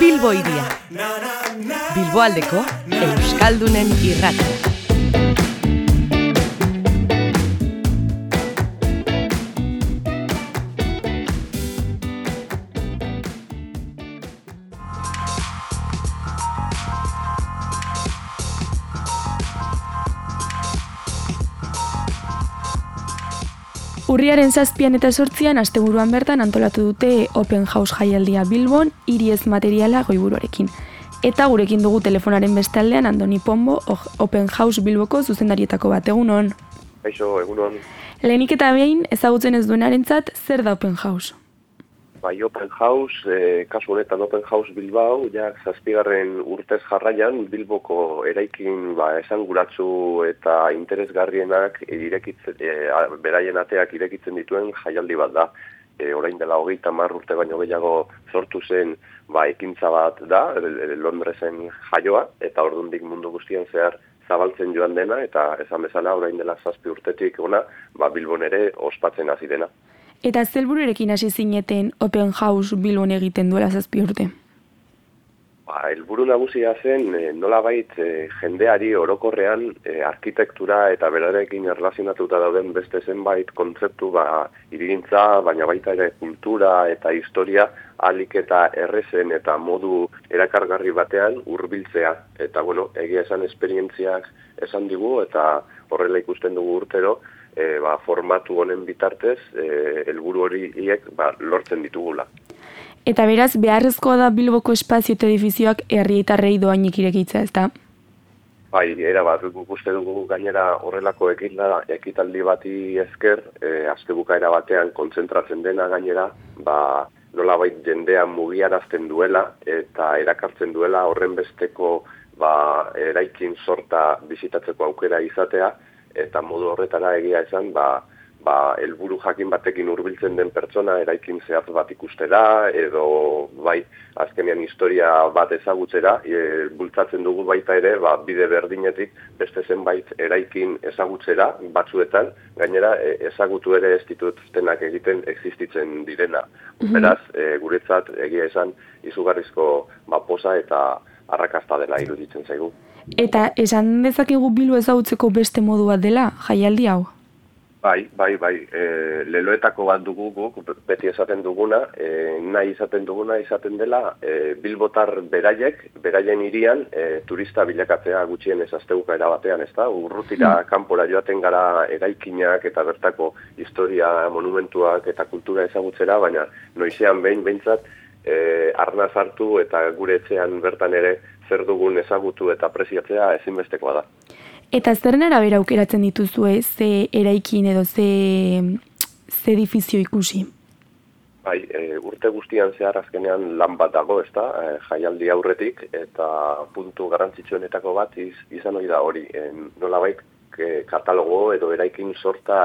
Bilbo iria. Bilbo aldeko Euskaldunen irratia. Urriaren zazpian eta sortzian asteburuan bertan antolatu dute Open House jaialdia Bilbon hiri ez materiala goiburuarekin. Eta gurekin dugu telefonaren bestaldean Andoni Pombo Open House Bilboko zuzendarietako bat egunon. Eixo, egunon. Lehenik eta behin ezagutzen ez duenarentzat zer da Open House? Bai Open House, e, kasu honetan Open House Bilbao, ja zazpigarren urtez jarraian Bilboko eraikin ba, esan guratzu eta interesgarrienak irekitzen, e, beraien ateak irekitzen dituen jaialdi bat da. E, orain dela hogeita mar urte baino gehiago sortu zen ba, ekintza bat da, Londresen jaioa, eta ordundik mundu guztien zehar zabaltzen joan dena, eta esan bezala orain dela zazpi urtetik ona, ba, Bilbon ere ospatzen hasi dena. Eta zelbururekin hasi zineten Open House Bilbon egiten duela zazpi urte? Ba, elburu nagusia zen, e, nola bait, eh, jendeari orokorrean e, arkitektura eta berarekin erlazionatuta dauden beste zenbait kontzeptu ba, irigintza, baina baita ere kultura eta historia alik eta errezen eta modu erakargarri batean hurbiltzea Eta, bueno, egia esan esperientziak esan digu eta horrela ikusten dugu urtero, e, ba, formatu honen bitartez e, helburu horiek ba, lortzen ditugula. Eta beraz, beharrezkoa da Bilboko espazio eta edifizioak herrietarrei doainik irekitza, ez da? Bai, era bat, guk uste dugu gainera horrelako ekitla, ekitaldi bati ezker, e, azte bukaera batean kontzentratzen dena gainera, ba, nola bait jendean mugiarazten duela eta erakartzen duela horren besteko ba, eraikin sorta bizitatzeko aukera izatea, eta modu horretara egia esan, ba, ba, elburu jakin batekin hurbiltzen den pertsona eraikin zehatz bat ikustera, edo bai, azkenean historia bat ezagutzera, e, bultzatzen dugu baita ere, ba, bide berdinetik, beste zenbait eraikin ezagutzera, batzuetan, gainera, e, ezagutu ere ez dituztenak egiten existitzen direna. Mhm. Beraz, e, guretzat, egia esan, izugarrizko ba, posa eta arrakasta dela iruditzen zaigu. Eta esan dezakegu bilu ezagutzeko beste modu bat dela, jaialdi hau? Bai, bai, bai. E, leloetako bat dugu guk, beti esaten duguna, e, nahi izaten duguna izaten dela, e, bilbotar beraiek, beraien irian, e, turista bilakatzea gutxien ez azteguka erabatean, ez da? Urrutira, hmm. kanpora joaten gara eraikinak eta bertako historia, monumentuak eta kultura ezagutzera, baina noizean behin, behintzat, e, arna zartu eta gure etxean bertan ere zer dugun ezagutu eta preziatzea ezinbestekoa da. Eta zerren arabera aukeratzen dituzue ze eraikin edo ze, ze edifizio ikusi? Bai, e, urte guztian zehar azkenean lan bat dago, ez da, e, jaialdi aurretik, eta puntu garrantzitsuenetako bat iz, izan hori da hori. E, nola baik, e, katalogo edo eraikin sorta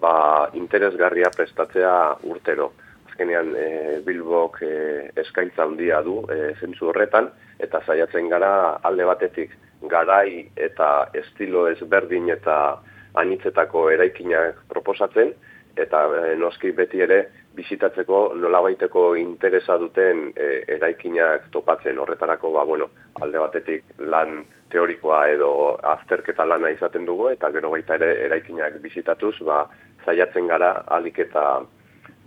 ba, interesgarria prestatzea urtero azkenean e, Bilbok e, eskaintza handia du e, zentzu horretan, eta saiatzen gara alde batetik garai eta estilo ezberdin eta anitzetako eraikinak proposatzen, eta e, noski beti ere bisitatzeko nolabaiteko interesa duten e, eraikinak topatzen horretarako, ba, bueno, alde batetik lan teorikoa edo azterketa lana izaten dugu, eta gero baita ere eraikinak bisitatuz, ba, zaiatzen gara alik eta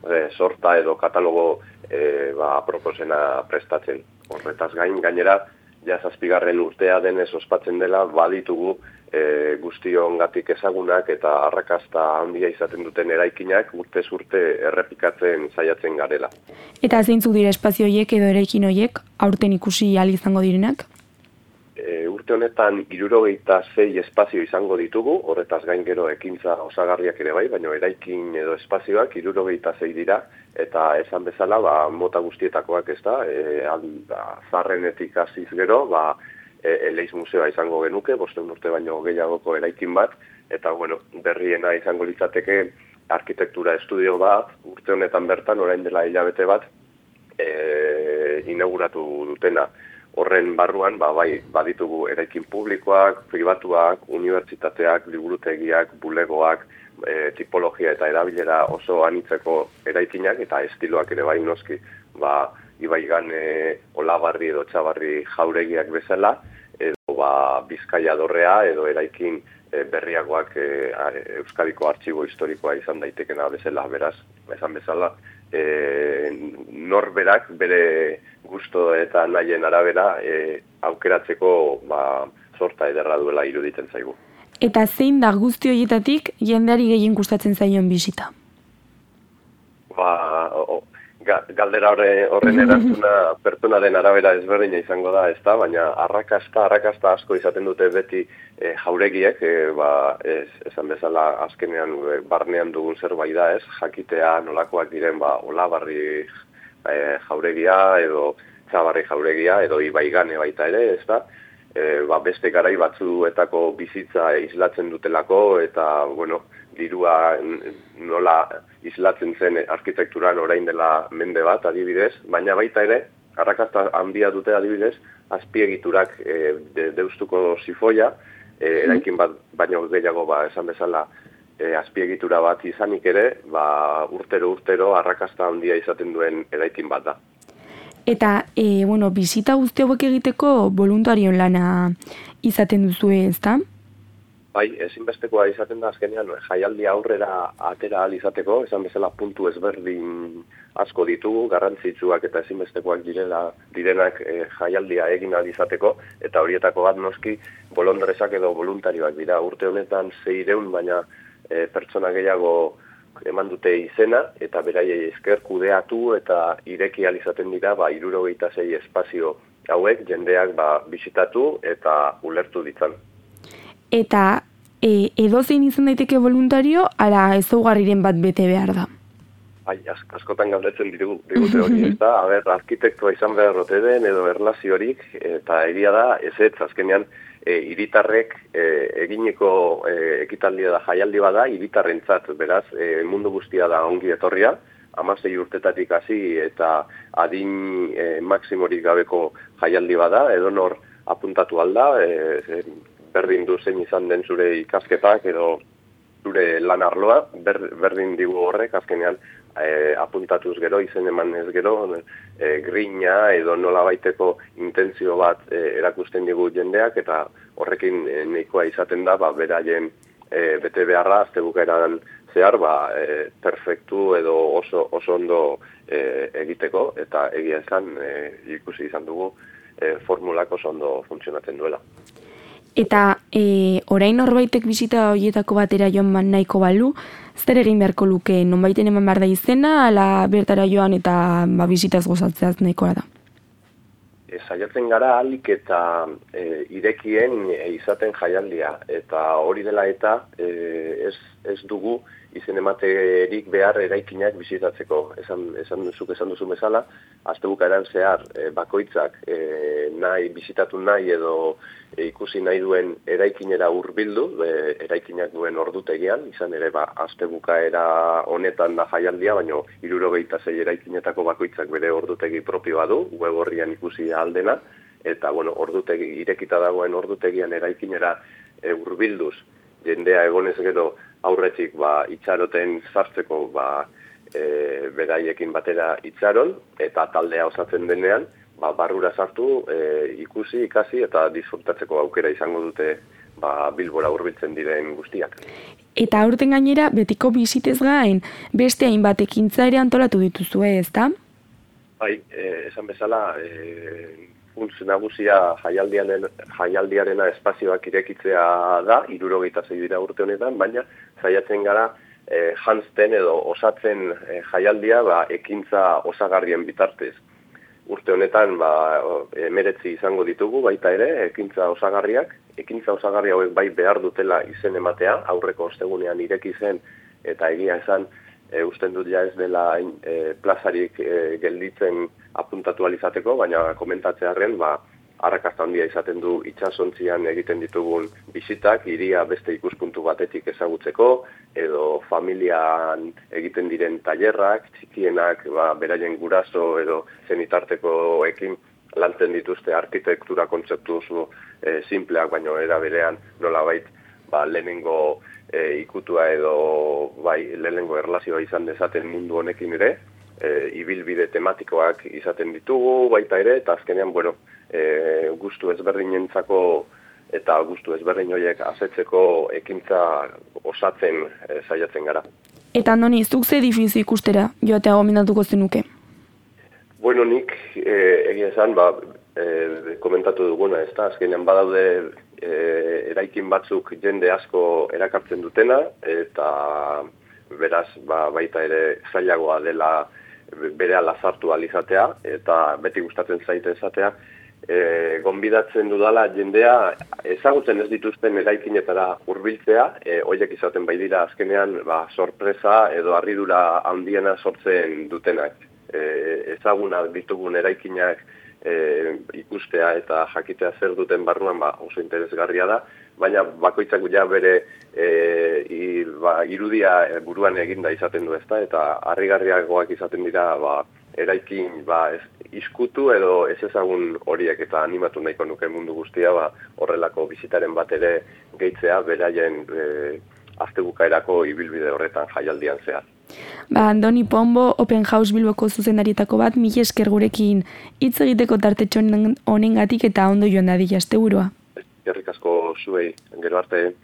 e, sorta edo katalogo e, ba, proposena prestatzen. Horretaz gain, gainera, jazazpigarren urtea denez ospatzen dela, baditugu e, guztion gatik ezagunak eta arrakasta handia izaten duten eraikinak urte urte errepikatzen saiatzen garela. Eta zeintzuk dira espazioiek edo eraikin hoiek aurten ikusi al izango direnak? Urte honetan irurogeita zei espazio izango ditugu, horretaz gain gero ekintza osagarriak ere bai, baina eraikin edo espazioak irurogeita zei dira, eta esan bezala, ba, mota guztietakoak ez da, e, ba, zarrenetik aziz gero, ba, e, eleiz museoa izango genuke, bosten urte baino gehiagoko eraikin bat, eta bueno, berriena izango litzateke arkitektura estudio bat, urte honetan bertan, orain dela hilabete bat, e, inauguratu dutena horren barruan ba, bai, baditugu eraikin publikoak, pribatuak, unibertsitateak, liburutegiak, bulegoak, e, tipologia eta erabilera oso anitzeko eraikinak eta estiloak ere bai noski ba, ibaigan e, olabarri edo txabarri jauregiak bezala edo ba, bizkaia dorrea edo eraikin e, berriagoak e, Euskadiko artxibo historikoa izan daitekena bezala beraz, esan bezala e, norberak bere gusto eta nahien arabera e, aukeratzeko ba, sorta ederra duela iruditzen zaigu. Eta zein da guzti horietatik jendeari gehien gustatzen zaion bisita? Ba, o, galdera horren erantzuna pertsona den arabera ezberdina izango da, ez da, baina arrakasta, arrakasta asko izaten dute beti e, jauregiek, e, ba, ez, esan bezala azkenean e, barnean dugun zerbait da, ez, jakitea nolakoak diren, ba, olabarri e, jauregia edo txabarri jauregia edo ibaigane baita ere, ez da, e, ba, beste garai batzuetako bizitza islatzen dutelako eta bueno, dirua nola islatzen zen arkitekturan orain dela mende bat adibidez, baina baita ere arrakasta handia dute adibidez azpiegiturak e, de, deustuko sifoia e, eraikin bat baino gehiago ba, esan bezala e, azpiegitura bat izanik ere ba, urtero urtero arrakasta handia izaten duen eraikin bat da. Eta, e, bueno, bizita guzti hauek egiteko voluntarion lana izaten duzu ez da? Bai, ezinbestekoa izaten da azkenean jaialdi aurrera atera izateko, esan bezala puntu ezberdin asko ditugu, garrantzitsuak eta ezinbestekoak direla direnak e, jaialdia egin izateko, eta horietako bat noski bolondrezak edo voluntarioak dira. Urte honetan zeireun, baina e, pertsona gehiago eman dute izena eta beraiei esker kudeatu eta ireki izaten dira ba 76 espazio hauek jendeak ba bisitatu eta ulertu ditzan. Eta e, edozein izan daiteke voluntario ala ezaugarriren bat bete behar da. Bai, askotan galdetzen digu, digute hori, ez da, haber, arkitektua izan behar rote den, edo erlaziorik, eta egia da, ez ez, azkenean, e, iritarrek e, egineko e, ekitaldia da jaialdi bada, iritarrentzat beraz e, mundu guztia da ongi etorria, amasei urtetatik hasi eta adin e, maksimorik gabeko jaialdi bada, edo nor apuntatu alda, e, berdin du zein izan den zure ikasketak edo zure lan arloa, ber, berdin digu horrek, azkenean e, apuntatuz gero, izen eman ez gero, e, grina edo nola baiteko intentzio bat e, erakusten digu jendeak eta horrekin e, nahikoa izaten da ba, beraien e, bete beharra azte bukaeran zehar ba, e, perfektu edo oso, oso ondo e, egiteko eta egia esan e, ikusi izan dugu e, formulak oso ondo funtzionatzen duela. Eta e, orain norbaitek bizita horietako batera joan man nahiko balu, zer egin beharko luke, nonbaiten eman behar da izena, ala bertara joan eta ba, bizitaz gozatzeaz nahikoa da? E, saiatzen gara alik eta e, irekien e, izaten jaialdia, eta hori dela eta e, ez, ez dugu izen ematerik behar eraikinak bizitatzeko. Esan, esan duzuk, esan duzu bezala, azte bukaeran zehar e, bakoitzak e, nahi, bizitatu nahi edo e, ikusi nahi duen eraikinera hurbildu, e, eraikinak duen ordutegian, izan ere ba, azte bukaera honetan da jaialdia, baina irurogeita zei eraikinetako bakoitzak bere ordutegi propioa du, web horrian ikusi aldena, eta bueno, ordutegi, irekita dagoen ordutegian eraikinera e, hurbilduz, jendea egonez gero aurretik ba, itxaroten sartzeko ba, e, beraiekin batera itxaron, eta taldea osatzen denean, ba, barrura sartu, e, ikusi, ikasi eta disfrutatzeko aukera izango dute ba, bilbora hurbiltzen diren guztiak. Eta aurten gainera, betiko bizitez gain, beste hainbat ekintza ere antolatu dituzue, ez da? Bai, e, esan bezala, e, funtz nagusia jaialdiaren, jaialdiarena espazioak irekitzea da, irurogeita zei dira urte honetan, baina zaiatzen gara e, jantzten edo osatzen e, jaialdia ba, ekintza osagarrien bitartez. Urte honetan ba, emeretzi izango ditugu baita ere, ekintza osagarriak, ekintza osagarri hauek bai behar dutela izen ematea, aurreko ostegunean ireki zen eta egia esan, e, usten dut ja ez dela e, plazarik e, gelditzen apuntatu alizateko, baina komentatzearen, ba, arrakasta handia izaten du itxasontzian egiten ditugun bizitak, iria beste ikuspuntu batetik ezagutzeko, edo familian egiten diren tailerrak, txikienak, ba, beraien guraso edo zenitarteko ekin lantzen dituzte arkitektura kontzeptu oso e, simpleak, baina era berean nolabait ba, lehenengo e, ikutua edo bai, lehenengo erlazioa izan dezaten mundu honekin ere, e, ibilbide tematikoak izaten ditugu baita ere, eta azkenean, bueno, e, gustu ezberdinentzako eta gustu ezberdin horiek azetzeko ekintza osatzen e, saiatzen gara. Eta andoni, zuk ze edifizio ikustera joatea gomendatuko zenuke? Bueno, nik e, egia esan, ba, e, komentatu duguna, ez da, azkenean badaude e, eraikin batzuk jende asko erakartzen dutena, eta beraz, ba, baita ere zailagoa dela bere alazartu alizatea, eta beti gustatzen zaite ezatea, e, gonbidatzen dudala jendea ezagutzen ez dituzten eraikinetara hurbiltzea, e, hoiek izaten bai dira azkenean ba, sorpresa edo harridura handiena sortzen dutenak. E, ezaguna ditugun eraikinak e, ikustea eta jakitea zer duten barruan ba, oso interesgarria da, baina bakoitzak ja bere e, ba, irudia buruan eginda izaten du ezta, eta harrigarriagoak izaten dira ba, eraikin ba, ez, iskutu edo ez ezagun horiek eta animatu nahiko nuke mundu guztia ba, horrelako bizitaren bat ere gehitzea beraien e, aztebukaerako ibilbide horretan jaialdian zehar. Ba, Andoni Pombo, Open House Bilboko zuzendarietako bat, mila esker gurekin hitz egiteko tartetxo honengatik eta ondo joan dadila azte burua. Gerrik asko zuei, gero arte.